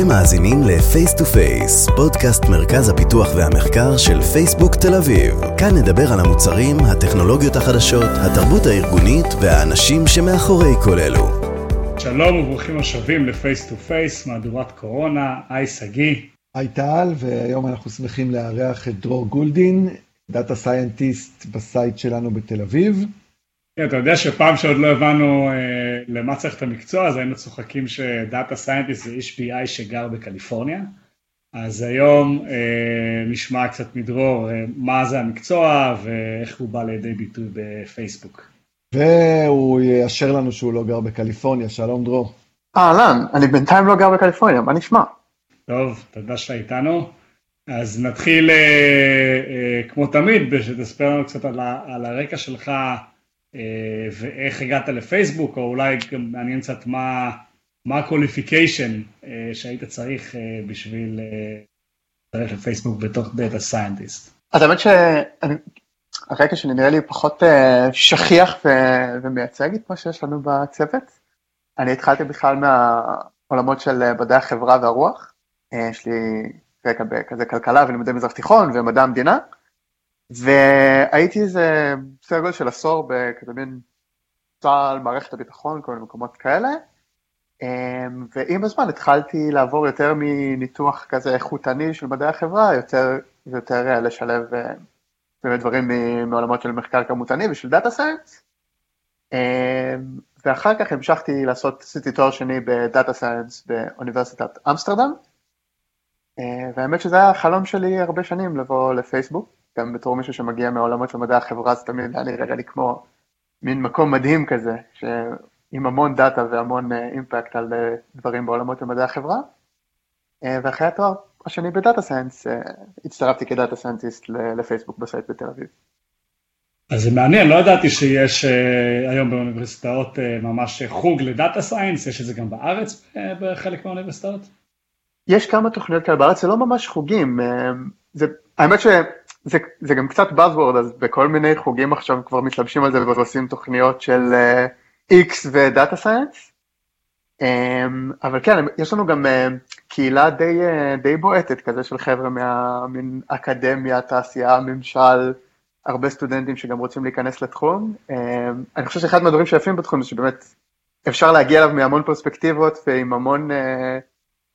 אתם מאזינים ל-Face to Face, פודקאסט מרכז הפיתוח והמחקר של פייסבוק תל אביב. כאן נדבר על המוצרים, הטכנולוגיות החדשות, התרבות הארגונית והאנשים שמאחורי כל אלו. שלום וברוכים השבים ל-Face to Face, מהדורת קורונה, היי שגיא. היי טל, והיום אנחנו שמחים לארח את דרור גולדין, data scientist ב site שלנו בתל אביב. כן, אתה יודע שפעם שעוד לא הבנו אה, למה צריך את המקצוע, אז היינו צוחקים שדאטה סיינטיסט זה איש BI שגר בקליפורניה. אז היום אה, נשמע קצת מדרור אה, מה זה המקצוע ואיך הוא בא לידי ביטוי בפייסבוק. והוא יאשר לנו שהוא לא גר בקליפורניה, שלום דרור. אהלן, אני בינתיים לא גר בקליפורניה, מה נשמע? טוב, תודה שאתה איתנו. אז נתחיל אה, אה, כמו תמיד, שתספר לנו קצת על, ה, על הרקע שלך ואיך הגעת לפייסבוק, או אולי גם מעניין קצת מה, ה qualification אה, שהיית צריך אה, בשביל להצטרף לפייסבוק בתוך data scientist. אז האמת שהרקע שלי נראה לי פחות שכיח ומייצג את מה שיש לנו בצוות. אני התחלתי בכלל מהעולמות של מדעי החברה והרוח. יש לי רקע בכזה כלכלה ולימודי מזרח תיכון ומדע המדינה. והייתי איזה סדר גודל של עשור בכזה מין צה"ל, מערכת הביטחון, כל מיני מקומות כאלה, אמ, ועם הזמן התחלתי לעבור יותר מניתוח כזה איכותני של מדעי החברה, יותר ויותר אה, לשלב אה, באמת דברים מעולמות של מחקר כמותני ושל data science, אמ, ואחר כך המשכתי לעשות, עשיתי תואר שני ב data science באוניברסיטת אמסטרדם, אה, והאמת שזה היה החלום שלי הרבה שנים לבוא לפייסבוק. גם בתור מישהו שמגיע מעולמות של מדעי החברה, זה תמיד היה נראה לי כמו מין מקום מדהים כזה, עם המון data והמון impact אה, על אה, דברים בעולמות של מדעי החברה. אה, ואחרי התואר השני ב data science, הצטרפתי כ data scientist לפייסבוק ב site בתל אביב. אז זה מעניין, לא ידעתי שיש היום באוניברסיטאות ממש חוג ל data science, יש את זה גם בארץ בחלק מהאוניברסיטאות? יש כמה תוכניות כאלה בארץ, זה לא ממש חוגים, זה, האמת ש... זה, זה גם קצת Buzzword, אז בכל מיני חוגים עכשיו כבר מתלבשים על זה ועושים תוכניות של uh, X ודאטה סיינס. Um, אבל כן, יש לנו גם uh, קהילה די, uh, די בועטת כזה של חבר'ה מהמין אקדמיה, תעשייה, ממשל, הרבה סטודנטים שגם רוצים להיכנס לתחום. Um, אני חושב שאחד מהדברים שיפים בתחום זה שבאמת אפשר להגיע אליו מהמון פרספקטיבות ועם המון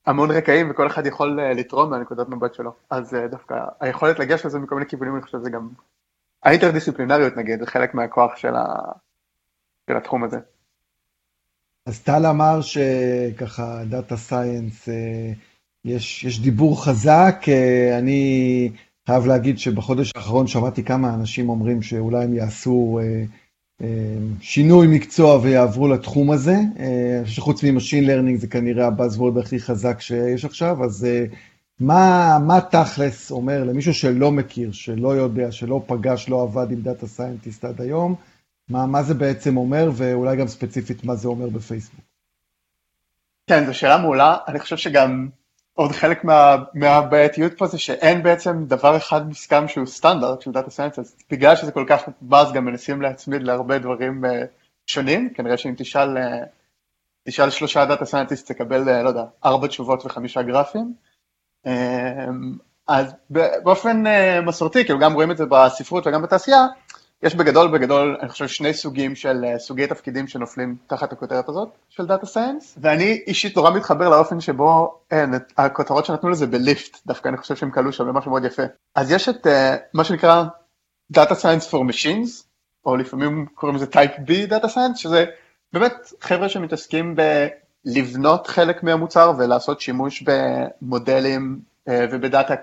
המון רקעים וכל אחד יכול אה, לתרום מהנקודת מבט שלו, אז אה, דווקא היכולת לגשת לזה מכל מיני כיוונים, אני חושב שזה גם, האינטרדיסציפלינריות נגיד, זה חלק מהכוח של, ה... של התחום הזה. אז טל אמר שככה data science, אה, יש, יש דיבור חזק, אני חייב להגיד שבחודש האחרון שמעתי כמה אנשים אומרים שאולי הם יעשו שינוי מקצוע ויעברו לתחום הזה. אה, אני חושב שחוץ מ machine learning זה כנראה ה buzzword הכי חזק שיש עכשיו, אז אה, מה, מה תכלס אומר למישהו שלא מכיר, שלא יודע, שלא פגש, לא עבד עם data scientist עד היום, מה, מה זה בעצם אומר, ואולי גם ספציפית מה זה אומר בפייסבוק? כן, זו שאלה מעולה, אני חושב שגם עוד חלק מה, מהבעייתיות פה זה שאין בעצם דבר אחד מוסכם שהוא סטנדרט של data science, אז בגלל שזה כל כך באז גם מנסים להצמיד להרבה דברים אה, שונים, כנראה שאם תשאל, אה, תשאל שלושה data scientist תקבל, אה, לא יודע, ארבע תשובות וחמישה גרפים. אז באופן מסורתי, כאילו גם רואים את זה בספרות וגם בתעשייה, יש בגדול בגדול אני חושב שני סוגים של אה, סוגי תפקידים שנופלים תחת הכותרת הזאת של data science ואני אישית נורא מתחבר לאופן שבו אין, הכותרות שנתנו לזה ב Lyft דווקא אני חושב שהם קלעו שם במשהו מאוד יפה. אז יש את אה, מה שנקרא Data Science for Machines או לפעמים קוראים לזה Type B Data Science שזה באמת חבר'ה שמתעסקים בלבנות חלק מהמוצר ולעשות שימוש במודלים uh, ובדאטה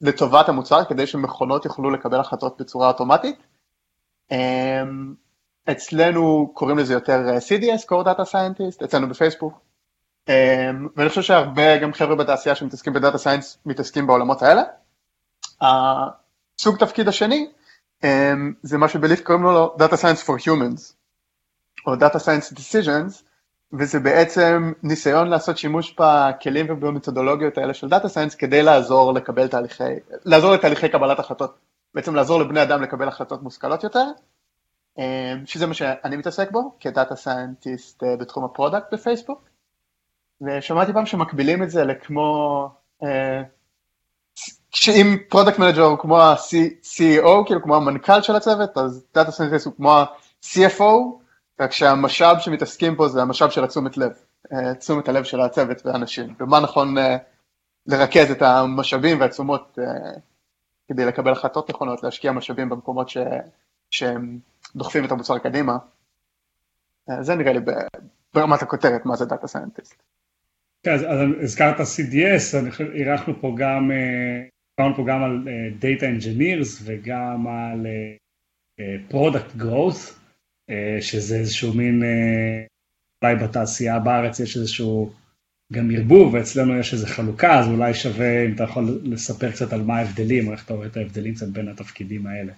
לטובת המוצר כדי שמכונות יוכלו לקבל החלטות בצורה אוטומטית אצלנו קוראים לזה יותר אה, CDS, Core Data Scientist, אצלנו בפייסבוק. אמ, ואני חושב שהרבה גם חבר'ה בתעשייה שמתעסקים בדאטה סיינס מתעסקים בעולמות האלה. הסוג תפקיד השני אמ, זה מה שב Lyft קוראים לו Data Science for Humans, או Data Science Decisions, וזה בעצם ניסיון לעשות שימוש בכלים ובמתודולוגיות האלה של data science כדי לעזור לקבל תהליכי, לעזור לתהליכי קבלת החלטות. בעצם לעזור לבני אדם לקבל החלטות מושכלות יותר, אה, שזה מה שאני מתעסק בו כ data scientist אה, בתחום ה product בפייסבוק. ושמעתי פעם שמקבילים את זה לכמו, אה, שאם product manager הוא כמו ה-CEO, כאילו כמו המנכ"ל של הצוות, אז data scientist הוא כמו ה-CFO, רק שהמשאב שמתעסקים פה זה המשאב של התשומת לב, תשומת הלב של הצוות והאנשים, ומה נכון לרכז את המשאבים והתשומות כדי לקבל החלטות נכונות, להשקיע משאבים במקומות ש, שהם דוחפים את המוצר קדימה. זה נראה לי ברמת הכותרת מה זה data scientist. כן, אז, אז הזכרת CDS, אירחנו פה גם, דיברנו פה גם על Data Engineers וגם על Product Growth. אה, שזה איזשהו מין, אה, אולי בתעשייה בארץ יש איזשהו גם ערבוב, ואצלנו יש איזו חלוקה, אז אולי שווה אם אתה יכול לספר קצת על מה ההבדלים, או איך אתה רואה את ההבדלים קצת בין התפקידים האלה.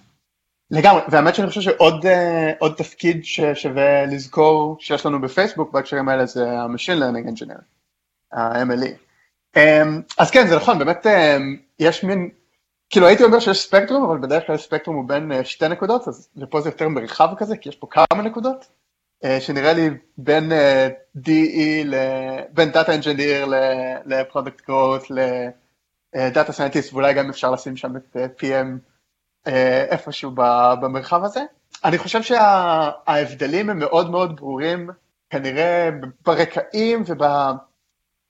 לגמרי, והאמת שאני חושב שעוד אה, תפקיד ששווה לזכור שיש לנו בפייסבוק בהקשרים האלה זה ה-Machine Learning Engineer, ה-MLE. Um, אז כן, זה נכון, באמת um, יש מין כאילו הייתי אומר שיש ספקטרום, אבל בדרך כלל ספקטרום הוא בין אה, שתי נקודות, אז ופה זה יותר מרחב כזה, כי יש פה כמה נקודות, אה, שנראה לי בין אה, DE, בין Data Engineer ל-Product Growth, ל-Data Scientist, ואולי גם אפשר לשים שם את PM איפשהו במרחב הזה. אני חושב שההבדלים הם מאוד מאוד ברורים, כנראה ברקעים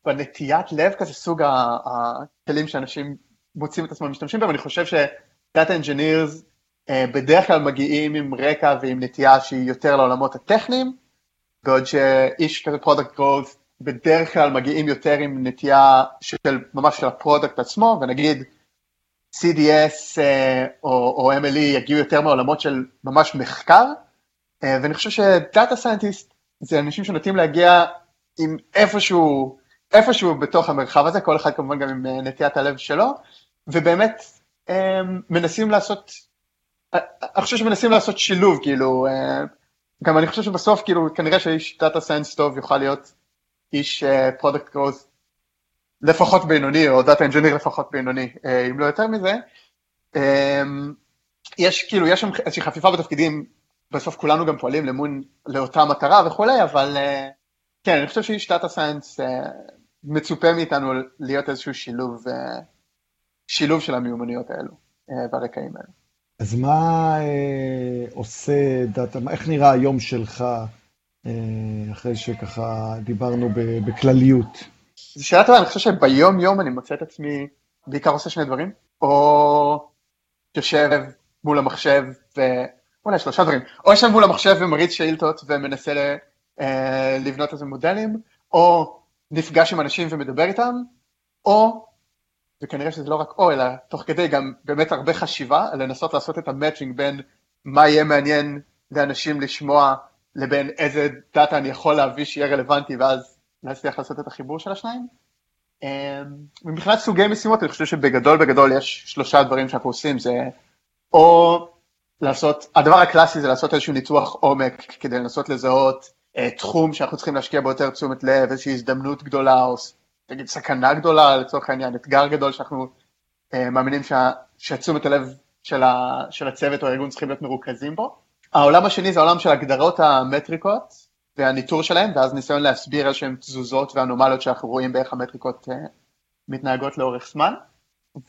ובנטיית לב כזה, סוג הכלים שאנשים מוצאים את עצמם משתמשים בהם, אני חושב engineers אה, בדרך כלל מגיעים עם רקע ועם נטייה שהיא יותר לעולמות הטכניים, בעוד שאיש כזה product growth בדרך כלל מגיעים יותר עם נטייה של ממש של ה product עצמו, ונגיד CDS אה, או, או MLE יגיעו יותר מהעולמות של ממש מחקר, אה, ואני חושב ש data scientist זה אנשים שנוטים להגיע עם איפשהו, איפשהו בתוך המרחב הזה, כל אחד כמובן גם עם נטיית הלב שלו, ובאמת מנסים לעשות, אני חושב שמנסים לעשות שילוב, כאילו, גם אני חושב שבסוף, כאילו, כנראה שאיש data science טוב יוכל להיות איש product אה, growth לפחות בינוני, או data engineer לפחות בינוני, אה, אם לא יותר מזה. יש כאילו, יש שם איזושהי חפיפה בתפקידים, בסוף כולנו גם פועלים למון, לאותה מטרה וכולי, אבל כן, אני חושב שאיש data science מצופה מאיתנו להיות איזשהו שילוב שילוב של המיומנויות האלו אה, והרקעים האלו. אז מה אה, עושה data, איך נראה היום שלך, אה, אחרי שככה דיברנו בכלליות? זו שאלה טובה, אני חושב שביום יום אני מוצא את עצמי בעיקר עושה שני דברים, או יושב מול המחשב, ו... אולי שלושה דברים, או יושב מול המחשב ומריץ שאילתות ומנסה ל... אה, לבנות איזה מודלים, או נפגש עם אנשים ומדבר איתם, או וכנראה שזה לא רק או, אלא תוך כדי גם באמת הרבה חשיבה, לנסות לעשות את המאצ'ינג בין מה יהיה מעניין לאנשים לשמוע, לבין איזה דאטה אני יכול להביא שיהיה רלוונטי, ואז להצליח לעשות את החיבור של השניים. אמ, מבחינת סוגי משימות, אני חושב שבגדול בגדול יש שלושה דברים שאנחנו עושים, זה או לעשות, הדבר הקלאסי זה לעשות איזשהו ניתוח עומק כדי לנסות לזהות אה, תחום שאנחנו צריכים להשקיע בו יותר תשומת לב, איזושהי הזדמנות גדולה, או נגיד סכנה גדולה לצורך העניין, אתגר גדול שאנחנו אה, מאמינים שתשומת הלב של, ה, של הצוות או הארגון צריכים להיות מרוכזים בו. העולם השני זה העולם של הגדרות המטריקות והניטור שלהם, ואז ניסיון להסביר איזשהם תזוזות ואנומליות שאנחנו רואים באיך המטריקות אה, מתנהגות לאורך זמן.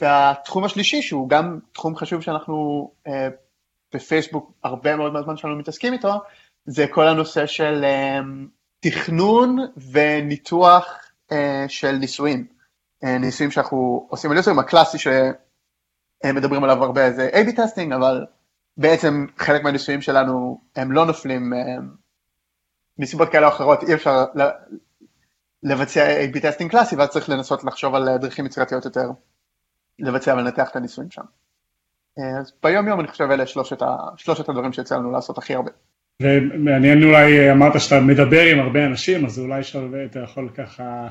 והתחום השלישי, שהוא גם תחום חשוב שאנחנו אה, בפייסבוק הרבה מאוד מהזמן שלנו מתעסקים איתו, זה כל הנושא של אה, תכנון וניתוח של ניסויים, אה, ניסויים שאנחנו עושים על יוזרים, הקלאסי שמדברים עליו הרבה זה A-B testing, אבל בעצם חלק מהניסויים שלנו הם לא נופלים אה, מסיבות כאלה או אחרות, אי אפשר לבצע A-B testing קלאסי, ואז צריך לנסות לחשוב על דרכים יצירתיות יותר לבצע ולנתח את הניסויים שם. אז ביום יום אני חושב אלה שלושת, ה, שלושת הדברים שיצא לנו לעשות הכי הרבה. ומעניין אולי, אמרת שאתה מדבר עם הרבה אנשים, אז אולי שווה, אתה יכול ככה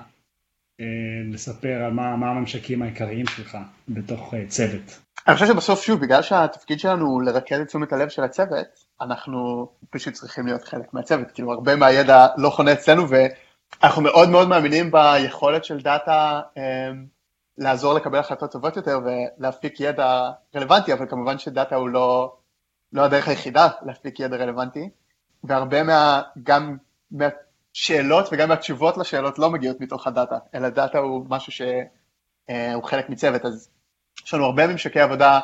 אה, לספר על מה, מה הממשקים העיקריים שלך בתוך אה, צוות. אני חושב שבסוף, שוב, בגלל שהתפקיד שלנו הוא לרכז את תשומת הלב של הצוות, אנחנו פשוט צריכים להיות חלק מהצוות, כאילו הרבה מהידע לא חונה אצלנו, ואנחנו מאוד מאוד מאמינים ביכולת של data אה, לעזור לקבל החלטות טובות יותר ולהפיק ידע רלוונטי, אבל כמובן ש data הוא לא, לא הדרך היחידה להפיק ידע רלוונטי, והרבה מה, גם מה, שאלות וגם התשובות לשאלות לא מגיעות מתוך ה data, אלא data הוא משהו שהוא אה, חלק מצוות, אז יש לנו הרבה ממשקי עבודה,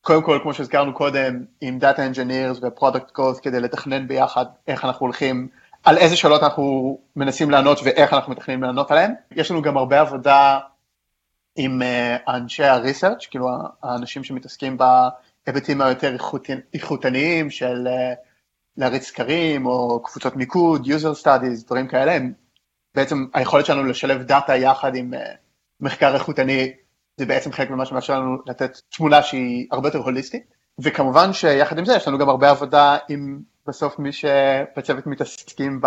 קודם כל, כמו שהזכרנו קודם, עם Data Engineers ו-Product Growth כדי לתכנן ביחד איך אנחנו הולכים, על איזה שאלות אנחנו מנסים לענות ואיך אנחנו מתכננים לענות עליהן. יש לנו גם הרבה עבודה עם uh, אנשי ה-research, כאילו האנשים שמתעסקים בהיבטים היותר איכותניים של uh, להריץ סקרים או קבוצות מיקוד, user studies, דברים כאלה, הם בעצם היכולת שלנו לשלב דאטה יחד עם uh, מחקר איכותני, זה בעצם חלק ממה שמאפשר לנו לתת תמונה שהיא הרבה יותר הוליסטית, וכמובן שיחד עם זה יש לנו גם הרבה עבודה עם בסוף מי שבצוות מתעסקים ב...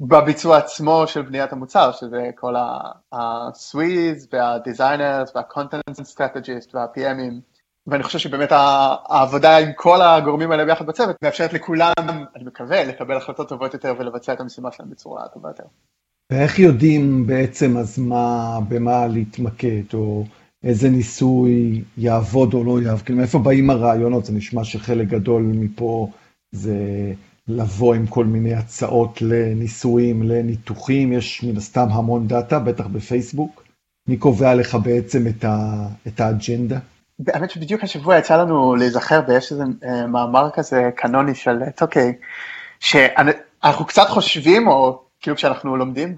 בביצוע עצמו של בניית המוצר, שזה כל ה-Swiss וה-Designers וה-Content Strategist וה-PMים, ואני חושב שבאמת העבודה עם כל הגורמים האלה ביחד בצוות מאפשרת לכולם, אני מקווה, לקבל החלטות טובות יותר ולבצע את המשימה שלהם בצורה טובה יותר. ואיך יודעים בעצם אז מה, במה להתמקד, או איזה ניסוי יעבוד או לא יעבוד, כאילו מאיפה באים הרעיונות, זה נשמע שחלק גדול מפה זה לבוא עם כל מיני הצעות לניסויים, לניתוחים, יש מן הסתם המון דאטה, בטח בפייסבוק. מי קובע לך בעצם את, ה, את האג'נדה? האמת שבדיוק השבוע יצא לנו להיזכר ויש איזה אה, מאמר כזה קנוני של טוקיי, שאנחנו קצת חושבים, או כאילו כשאנחנו לומדים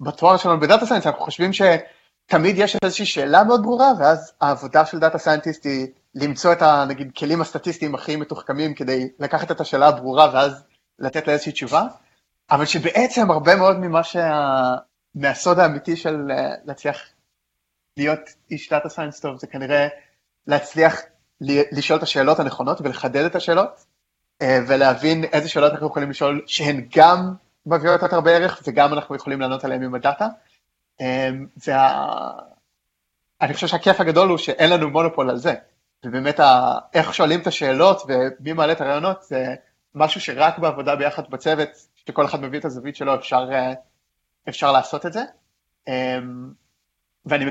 בתואר שלנו ב data science, אנחנו חושבים שתמיד יש איזושהי שאלה מאוד ברורה, ואז העבודה של data scientist היא למצוא את הנגיד כלים הסטטיסטיים הכי מתוחכמים כדי לקחת את השאלה הברורה ואז לתת לה איזושהי תשובה, אבל שבעצם הרבה מאוד ממה שה... מהסוד האמיתי של אה, להצליח להיות איש data science טוב זה כנראה להצליח לשאול את השאלות הנכונות ולחדד את השאלות אה, ולהבין איזה שאלות אנחנו יכולים לשאול שהן גם מביאות את הרבה ערך וגם אנחנו יכולים לענות עליהן עם הדאטה. אה, וה... אני חושב שהכיף הגדול הוא שאין לנו מונופול על זה. ובאמת ה... איך שואלים את השאלות ומי מעלה את הרעיונות זה משהו שרק בעבודה ביחד בצוות, שכל אחד מביא את הזווית שלו, אפשר, אה, אפשר לעשות את זה. ואני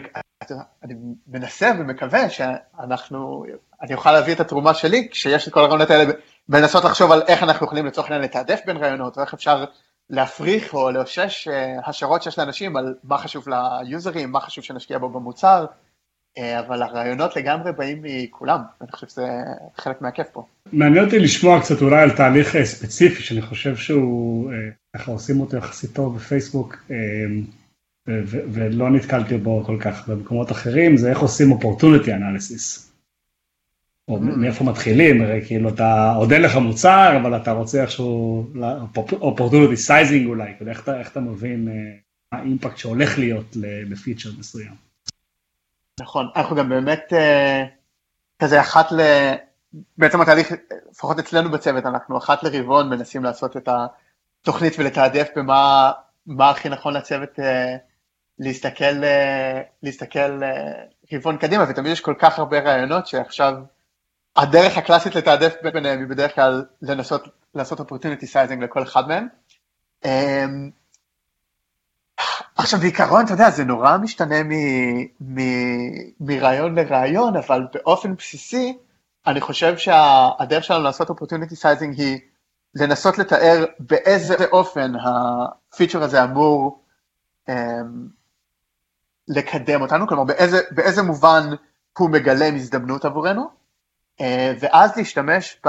אני מנסה ומקווה שאנחנו, אני אוכל להביא את התרומה שלי כשיש את כל הרעיונות האלה ולנסות לחשוב על איך אנחנו יכולים לצורך העניין לתעדף בין רעיונות, או איך אפשר להפריך או לאושש אה, השערות שיש לאנשים על מה חשוב ליוזרים, מה חשוב שנשקיע בו במוצר, אה, אבל הרעיונות לגמרי באים מכולם, ואני חושב שזה חלק מהכיף פה. מעניין אותי לשמוע קצת אולי על תהליך אה, ספציפי, שאני חושב שהוא, ככה עושים אותו יחסית טוב בפייסבוק, ולא נתקלתי בו כל כך במקומות אחרים, זה איך עושים opportunity analysis. או mm. מאיפה מתחילים, הרי כאילו אתה, עוד אין לך מוצר, אבל אתה רוצה איכשהו, opportunity sizing אולי, כאילו איך אתה, איך אתה מבין אה, האימפקט שהולך להיות לפיצ'ר מסוים. נכון, אנחנו גם באמת אה, כזה אחת ל... בעצם התהליך, לפחות אצלנו בצוות, אנחנו אחת לרבעון מנסים לעשות את התוכנית ולתעדף במה מה הכי נכון לצוות אה, להסתכל, להסתכל רבעון קדימה, ותמיד יש כל כך הרבה רעיונות שעכשיו הדרך הקלאסית לתעדף ביניהם היא בדרך כלל לנסות לעשות opportunity sizing לכל אחד מהם. אמ, עכשיו בעיקרון, אתה יודע, זה נורא משתנה מרעיון לרעיון, אבל באופן בסיסי, אני חושב שהדרך שלנו לעשות opportunity sizing היא לנסות לתאר באיזה אופן הפיצ'ר הזה אמור לקדם אותנו, כלומר באיזה, באיזה מובן הוא מגלם הזדמנות עבורנו, אה, ואז להשתמש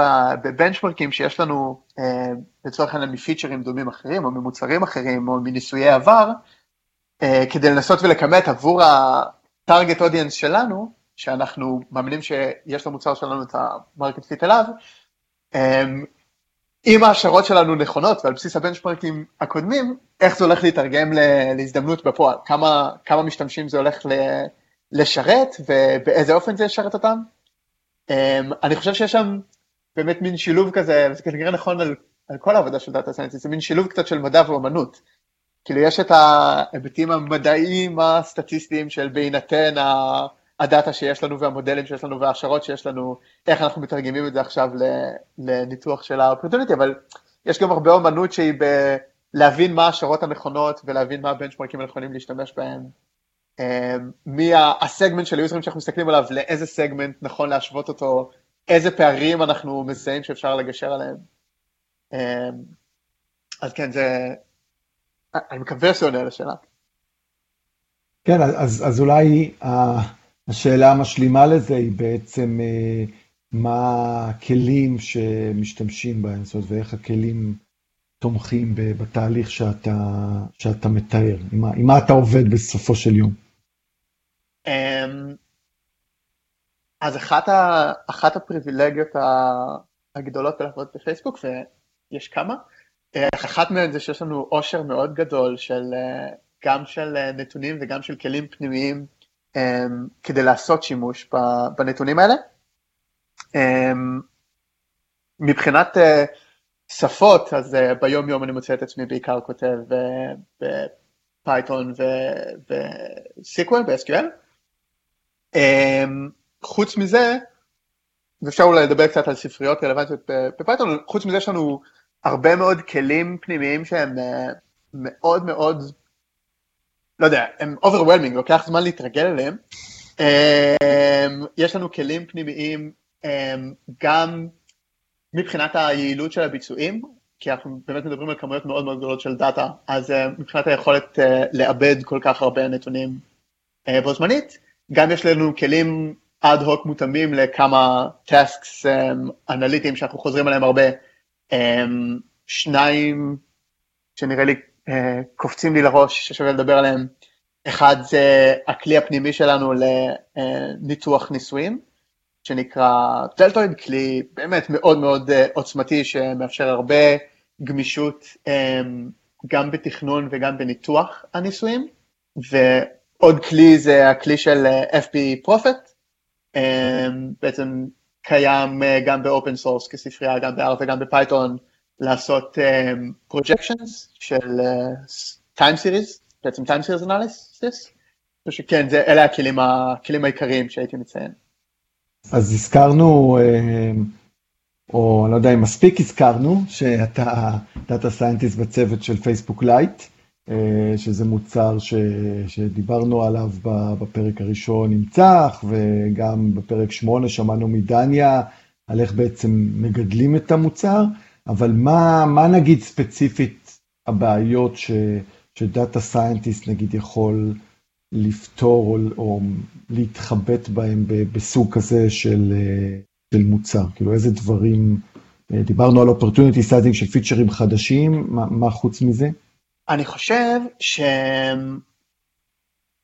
בבנצ'מרקים שיש לנו אה, לצורך העניין מפיצ'רים דומים אחרים או ממוצרים אחרים או מניסויי עבר, אה, כדי לנסות ולכמת עבור הטארגט אודיאנס שלנו, שאנחנו מאמינים שיש למוצר שלנו את ה-market fit אליו, אם ההשערות שלנו נכונות ועל בסיס ה-benchmarkים הקודמים, איך זה הולך להתרגם להזדמנות בפועל, כמה, כמה משתמשים זה הולך לשרת ובאיזה אופן זה ישרת אותם, Um, אני חושב שיש שם באמת מין שילוב כזה, וזה כנראה נכון על, על כל העבודה של data scientist, זה מין שילוב קצת של מדע ואומנות. כאילו יש את ההיבטים המדעיים הסטטיסטיים של בהינתן הדאטה שיש לנו והמודלים שיש לנו וההשערות שיש לנו, איך אנחנו מתרגמים את זה עכשיו לניתוח של ה-opportunity, אבל יש גם הרבה אומנות שהיא בלהבין מה ההשערות הנכונות ולהבין מה ה-benchmarkים הנכונים להשתמש בהם. אמ, מי הסגמנט של ה-userים שאנחנו מסתכלים עליו, לאיזה סגמנט נכון להשוות אותו, איזה פערים אנחנו מזהים שאפשר לגשר עליהם. אמ, אז כן, זה... אני מקווה שזה עונה לשאלה. כן, אז, אז אולי השאלה המשלימה לזה היא בעצם מה הכלים שמשתמשים בהם, זאת אומרת, ואיך הכלים תומכים בתהליך שאתה, שאתה מתאר, עם מה, עם מה אתה עובד בסופו של יום. אמ, אז אחת, ה, אחת הפריבילגיות הגדולות לעבוד בפייסבוק, ויש כמה, אה, אחת מהן זה שיש לנו עושר מאוד גדול של אה, גם של אה, נתונים וגם של כלים פנימיים כדי לעשות שימוש בנתונים האלה. אמ, מבחינת שפות, אז ביום יום אני מוצא את עצמי בעיקר כותב ב-Python ו-SQL, ב-SQL. חוץ מזה, ואפשר אולי לדבר קצת על ספריות רלוונטיות ב-Python, חוץ מזה יש לנו הרבה מאוד כלים פנימיים שהם אה, מאוד מאוד, לא יודע, הם overwhelming, לוקח זמן להתרגל אליהם. אמ, יש לנו כלים פנימיים אמ, גם מבחינת היעילות של הביצועים, כי אנחנו באמת מדברים על כמויות מאוד מאוד גדולות של דאטה, אז אה, מבחינת היכולת אה, לעבד כל כך הרבה נתונים בו זמנית, גם יש לנו כלים אד הוק מותאמים לכמה טסקס אנליטיים שאנחנו חוזרים עליהם הרבה. אמ, שניים שנראה לי אה, קופצים לי לראש ששווה לדבר עליהם. אחד זה הכלי הפנימי שלנו לניתוח ניסויים, שנקרא Deltoid, כלי באמת מאוד מאוד אה, עוצמתי שמאפשר הרבה גמישות גם בתכנון וגם בניתוח הניסויים. ועוד כלי זה הכלי של אה, FB Prophet, בעצם קיים אה, גם ב-open source כספרייה, גם ב-R וגם ב-Python, לעשות projections אמ, של time uh, series, בעצם time series analysis, שכן, אלה הכלים, הכלים העיקריים שהייתי מציין. אז הזכרנו, אמ, או אני לא יודע אם מספיק הזכרנו, שאתה data scientist בצוות של Facebook Lite. אה, שזה מוצר ש, שדיברנו עליו בפרק הראשון עם צח, וגם בפרק שמונה שמענו מדניה על איך בעצם מגדלים את המוצר, אבל מה, מה נגיד ספציפית הבעיות ש, ש data scientist נגיד יכול לפתור או, או להתחבט בהם בסוג כזה של, אה, של מוצר? כאילו איזה דברים, אה, דיברנו על opportunity sizing של פיצ'רים חדשים, מה, מה חוץ מזה? אני חושב ש...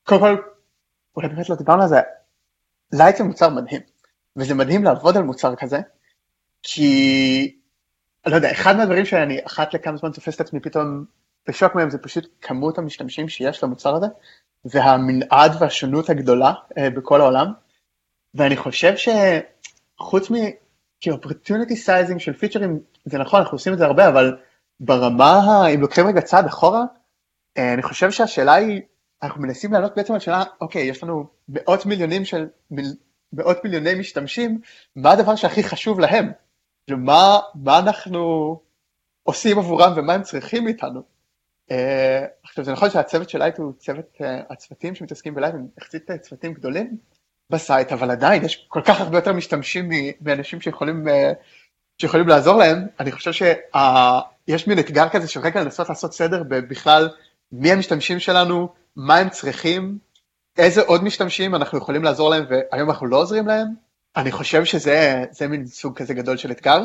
קודם כל, אולי באמת לא דיברנו על זה, Lite זה מוצר מדהים, וזה מדהים לעבוד על מוצר כזה, כי, לא יודע, אחד מהדברים שאני אחת לכמה זמן תופס את עצמי פתאום בשוק מהם זה פשוט כמות המשתמשים שיש למוצר הזה, והמנעד והשונות הגדולה uh, בכל העולם, ואני חושב שחוץ מ... כאילו, opportunity sizing של פיצ'רים, זה נכון, אנחנו עושים את זה הרבה, אבל ברמה, אם לוקחים רגע צעד אחורה, אה, אני חושב שהשאלה היא, אנחנו מנסים לענות בעצם על שאלה, אוקיי, יש לנו מאות מיליונים של, מאות מיליוני משתמשים, מה הדבר שהכי חשוב להם? ומה מה אנחנו עושים עבורם ומה הם צריכים מאיתנו? אה, עכשיו זה נכון שהצוות של Lite הוא צוות, אה, הצוותים שמתעסקים ב-Lite הם יחסית צוותים גדולים ב-site, אבל עדיין יש כל כך הרבה יותר משתמשים מאנשים שיכולים, שיכולים לעזור להם, אני חושב שה... יש מין אתגר כזה של רגע לנסות לעשות סדר בכלל מי המשתמשים שלנו, מה הם צריכים, איזה עוד משתמשים אנחנו יכולים לעזור להם והיום אנחנו לא עוזרים להם. אני חושב שזה מין סוג כזה גדול של אתגר.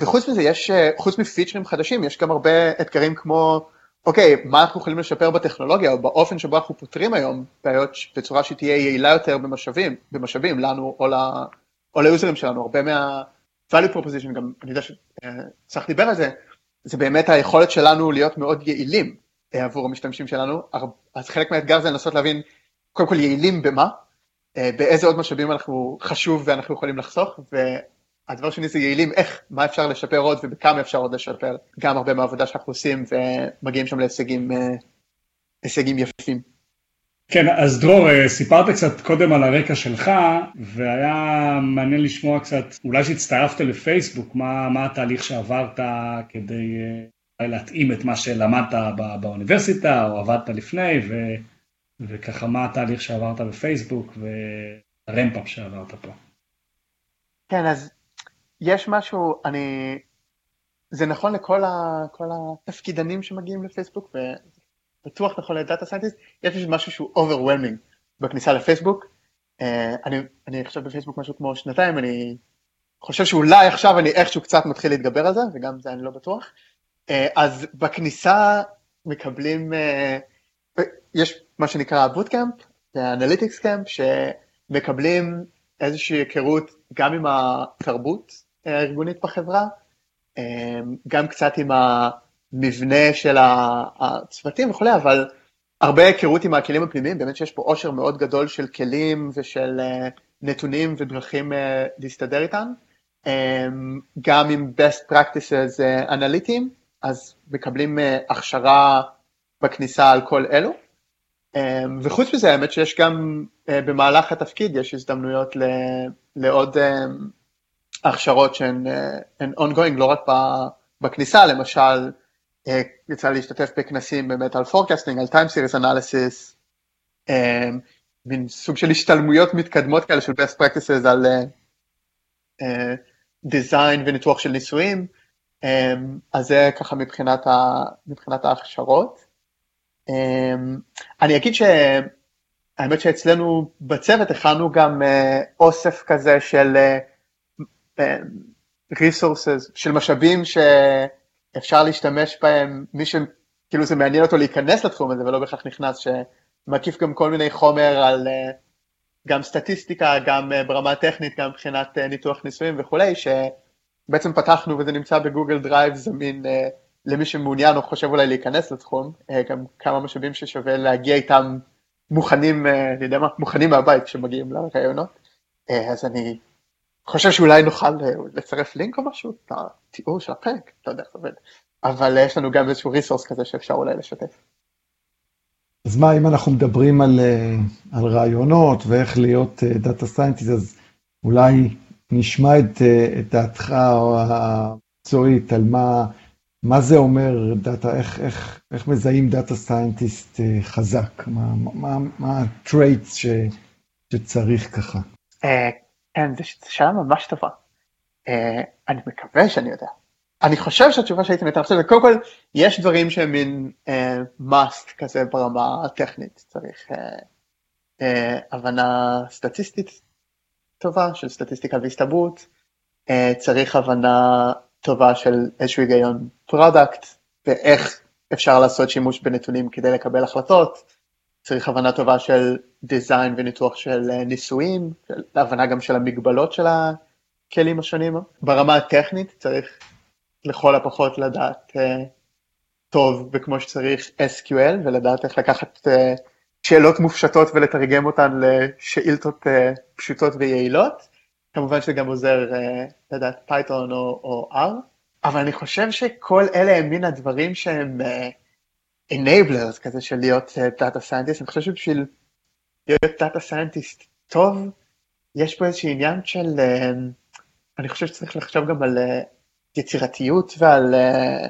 וחוץ מזה יש, חוץ מפיצ'רים חדשים, יש גם הרבה אתגרים כמו, אוקיי, מה אנחנו יכולים לשפר בטכנולוגיה או באופן שבו אנחנו פותרים היום בעיות בצורה שתהיה יעילה יותר במשאבים, במשאבים לנו או, ל, או ליוזרים שלנו, הרבה מה... value proposition, גם אני יודע שצריך לדבר על זה, זה באמת היכולת שלנו להיות מאוד יעילים אה, עבור המשתמשים שלנו, אז חלק מהאתגר זה לנסות להבין קודם כל יעילים במה, אה, באיזה עוד משאבים אנחנו חשוב ואנחנו יכולים לחסוך, והדבר שני זה יעילים איך, מה אפשר לשפר עוד ובכמה אפשר עוד לשפר, גם הרבה מהעבודה שאנחנו עושים ומגיעים שם להישגים אה, יפים. כן, אז דרור, אה, סיפרת קצת קודם על הרקע שלך, והיה מעניין לשמוע קצת, אולי שהצטרפת לפייסבוק, מה, מה התהליך שעברת כדי אה, להתאים את מה שלמדת בא, באוניברסיטה, או עבדת לפני, ו, וככה מה התהליך שעברת בפייסבוק, והרמפאפ שעברת פה. כן, אז יש משהו, אני זה נכון לכל ה, התפקידנים שמגיעים לפייסבוק, ובטוח נכון לדאטה סיינטיסט, יש משהו שהוא overwhelming בכניסה לפייסבוק. אה, אני, אני עכשיו בפייסבוק משהו כמו שנתיים, אני חושב שאולי עכשיו אני איכשהו קצת מתחיל להתגבר על זה, וגם זה אני לא בטוח. אה, אז בכניסה מקבלים, אה, יש מה שנקרא bootcamp, analytics camp, שמקבלים איזושהי היכרות גם עם התרבות הארגונית בחברה, גם קצת עם המבנה של הצוותים וכולי, אבל הרבה היכרות עם הכלים הפנימיים, באמת שיש פה עושר מאוד גדול של כלים ושל נתונים ודרכים להסתדר איתם. אמ, גם עם best practices אה, אנליטיים, אז מקבלים אה, הכשרה בכניסה על כל אלו. אמ, וחוץ מזה, האמת שיש גם אה, במהלך התפקיד, יש הזדמנויות לעוד הכשרות שהן ongoing, לא רק בכניסה, למשל, יצא להשתתף בכנסים באמת על forecasting, על time series analysis, אמ, מין סוג של השתלמויות מתקדמות כאלה של best practices על דיזיין וניתוח של ניסויים, אמ, אז זה ככה מבחינת, ה, מבחינת ההכשרות. אמ, אני אגיד שהאמת שאצלנו בצוות הכנו גם אה, אוסף כזה של אה, אה, resources, של משאבים שאפשר להשתמש בהם, מי שכאילו זה מעניין אותו להיכנס לתחום הזה ולא בהכרח נכנס, שמקיף גם כל מיני חומר על גם סטטיסטיקה, גם אה, ברמה הטכנית, גם מבחינת אה, ניתוח ניסויים וכולי, שבעצם פתחנו וזה נמצא ב-Google Drive זמין אה, למי שמעוניין או חושב אולי להיכנס לתחום, גם כמה משאבים ששווה להגיע איתם מוכנים, אני יודע מה, מוכנים מהבית כשמגיעים לראיונות. אז אני חושב שאולי נוכל לצרף לינק או משהו לתיאור של הפרק, לא יודע איך זה עובד, אבל יש לנו גם איזשהו resource כזה שאפשר אולי לשתף. אז מה, אם אנחנו מדברים על, אה, על ראיונות ואיך להיות data scientist, אז אולי נשמע את, את דעתך המקצועית על מה, מה זה אומר דאטה, איך, איך, איך מזהים data scientist uh, חזק, מה, מה, ה-traits ש, שצריך ככה. כן, זו שאלה ממש טובה. אני מקווה שאני יודע. אני חושב שהתשובה שהייתי נותן עכשיו, קודם כל, יש דברים שהם מין uh, must כזה ברמה הטכנית, צריך uh, uh, הבנה סטטיסטית טובה של סטטיסטיקה והסתברות, uh, צריך הבנה טובה של איזשהו היגיון product, ואיך אפשר לעשות שימוש בנתונים כדי לקבל החלטות, צריך הבנה טובה של design וניתוח של ניסויים, הבנה גם של המגבלות של הכלים השונים. ברמה הטכנית צריך לכל הפחות לדעת אה, טוב וכמו שצריך SQL ולדעת איך לקחת אה, שאלות מופשטות ולתרגם אותן לשאילתות אה, פשוטות ויעילות. כמובן שזה גם עוזר אה, לדעת Python או, או R, אבל אני חושב שכל אלה הם מן הדברים שהם אה, enablers כזה של להיות data אה, scientist, אני חושב שבשביל להיות data scientist טוב, יש פה איזשהו עניין של, uh, אני חושב שצריך לחשוב גם על uh, יצירתיות ועל uh,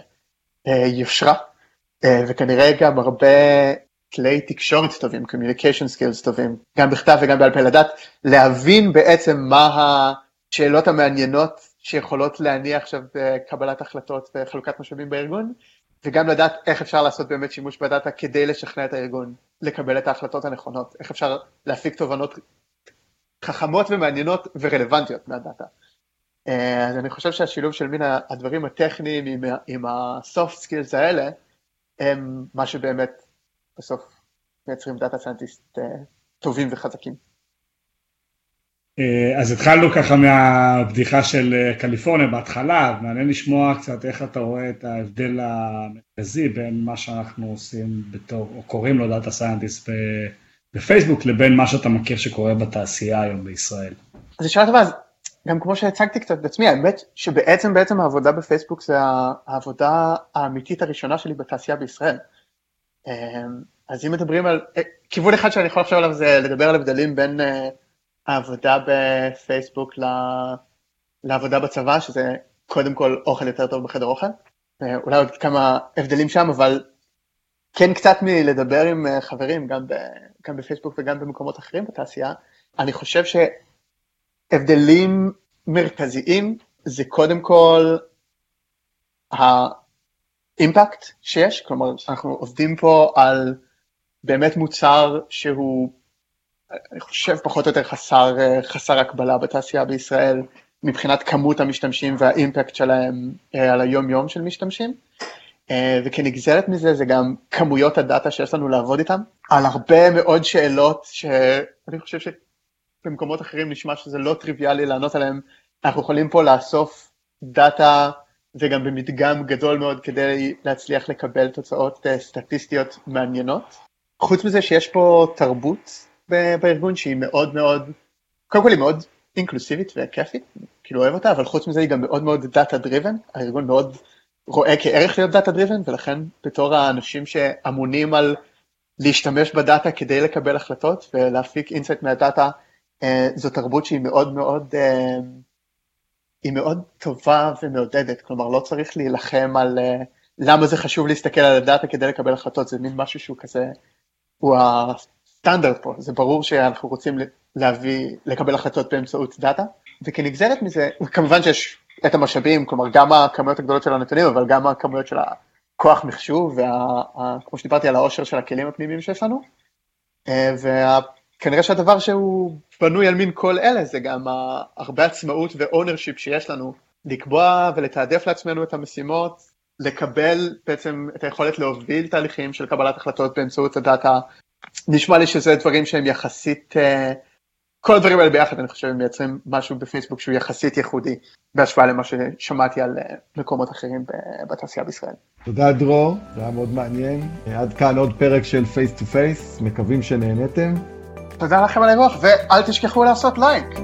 uh, יושרה, uh, וכנראה גם הרבה כלי תקשורת טובים, communication skills טובים, גם בכתב וגם בעל פה, לדעת להבין בעצם מה השאלות המעניינות שיכולות להניע עכשיו קבלת החלטות וחלוקת משאבים בארגון, וגם לדעת איך אפשר לעשות באמת שימוש בדאטה כדי לשכנע את הארגון לקבל את ההחלטות הנכונות, איך אפשר להפיק תובנות חכמות ומעניינות ורלוונטיות מהדאטה. אה, אז אני חושב שהשילוב של מין הדברים הטכניים עם, עם ה-soft skills האלה, הם מה שבאמת בסוף מייצרים data scientist אה, טובים וחזקים. אה, אז התחלנו ככה מהבדיחה של קליפורניה בהתחלה, מעניין לשמוע קצת איך אתה רואה את ההבדל המרכזי בין מה שאנחנו עושים בתור, או קוראים לו data scientist בפייסבוק, לבין מה שאתה מכיר שקורה בתעשייה היום בישראל. אז שאלה טובה, גם כמו שהצגתי קצת בעצמי, האמת שבעצם בעצם העבודה בפייסבוק זה העבודה האמיתית הראשונה שלי בתעשייה בישראל. אמ, אז אם מדברים על, אה, כיוון אחד שאני יכול לחשוב עליו זה לדבר על הבדלים בין אה, העבודה בפייסבוק לעבודה בצבא, שזה קודם כל אוכל יותר טוב בחדר אוכל. אה, אולי עוד כמה הבדלים שם, אבל כן קצת מלדבר עם חברים, גם, ב, גם בפייסבוק וגם במקומות אחרים בתעשייה. אני חושב ש... הבדלים מרכזיים זה קודם כל האימפקט שיש, כלומר אנחנו עובדים פה על באמת מוצר שהוא, אני חושב פחות או יותר חסר, חסר הקבלה בתעשייה בישראל מבחינת כמות המשתמשים והאימפקט שלהם על היום יום של משתמשים. וכנגזרת מזה זה גם כמויות הדאטה שיש לנו לעבוד איתם, על הרבה מאוד שאלות שאני חושב שבמקומות אחרים נשמע שזה לא טריוויאלי לענות עליהן, אנחנו יכולים פה לאסוף דאטה וגם במדגם גדול מאוד כדי להצליח לקבל תוצאות אה, סטטיסטיות מעניינות. חוץ מזה שיש פה תרבות בארגון שהיא מאוד מאוד, קודם כל היא מאוד אינקלוסיבית וכיפית, כאילו אוהב אותה, אבל חוץ מזה היא גם מאוד מאוד data driven, הארגון מאוד רואה כערך להיות data driven, ולכן בתור האנשים שאמונים על להשתמש בדאטה כדי לקבל החלטות ולהפיק insight מהדאטה, אה, זו תרבות שהיא מאוד מאוד אה, היא מאוד טובה ומעודדת, כלומר לא צריך להילחם על אה, למה זה חשוב להסתכל על הדאטה כדי לקבל החלטות, זה מין משהו שהוא כזה, הוא הסטנדרט פה, זה ברור שאנחנו רוצים להביא, לקבל החלטות באמצעות דאטה, וכנגזרת מזה, כמובן שיש את המשאבים, כלומר גם הכמויות הגדולות של הנתונים, אבל גם הכמויות של הכוח מחשוב, וכמו שדיברתי על העושר של הכלים הפנימיים שיש לנו, אה, וה... כנראה שהדבר שהוא בנוי על מין כל אלה זה גם הרבה עצמאות ו ownership שיש לנו לקבוע ולתעדף לעצמנו את המשימות, לקבל בעצם את היכולת להוביל תהליכים של קבלת החלטות באמצעות הדאטה. נשמע לי שזה דברים שהם יחסית, אה, כל הדברים האלה ביחד אני חושב מייצרים משהו בפייסבוק שהוא יחסית ייחודי בהשוואה למה ששמעתי על אה, מקומות אחרים בתעשייה בישראל. תודה דרור, זה היה מאוד מעניין. עד כאן עוד פרק של Face to Face, מקווים שנהנתם. תודה לכם על האירוח, ואל תשכחו לעשות לייק.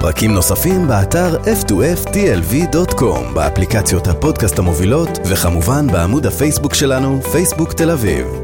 פרקים נוספים באתר f2ftlv.com, באפליקציות הפודקאסט המובילות, וכמובן בעמוד הפייסבוק שלנו, פייסבוק תל אביב.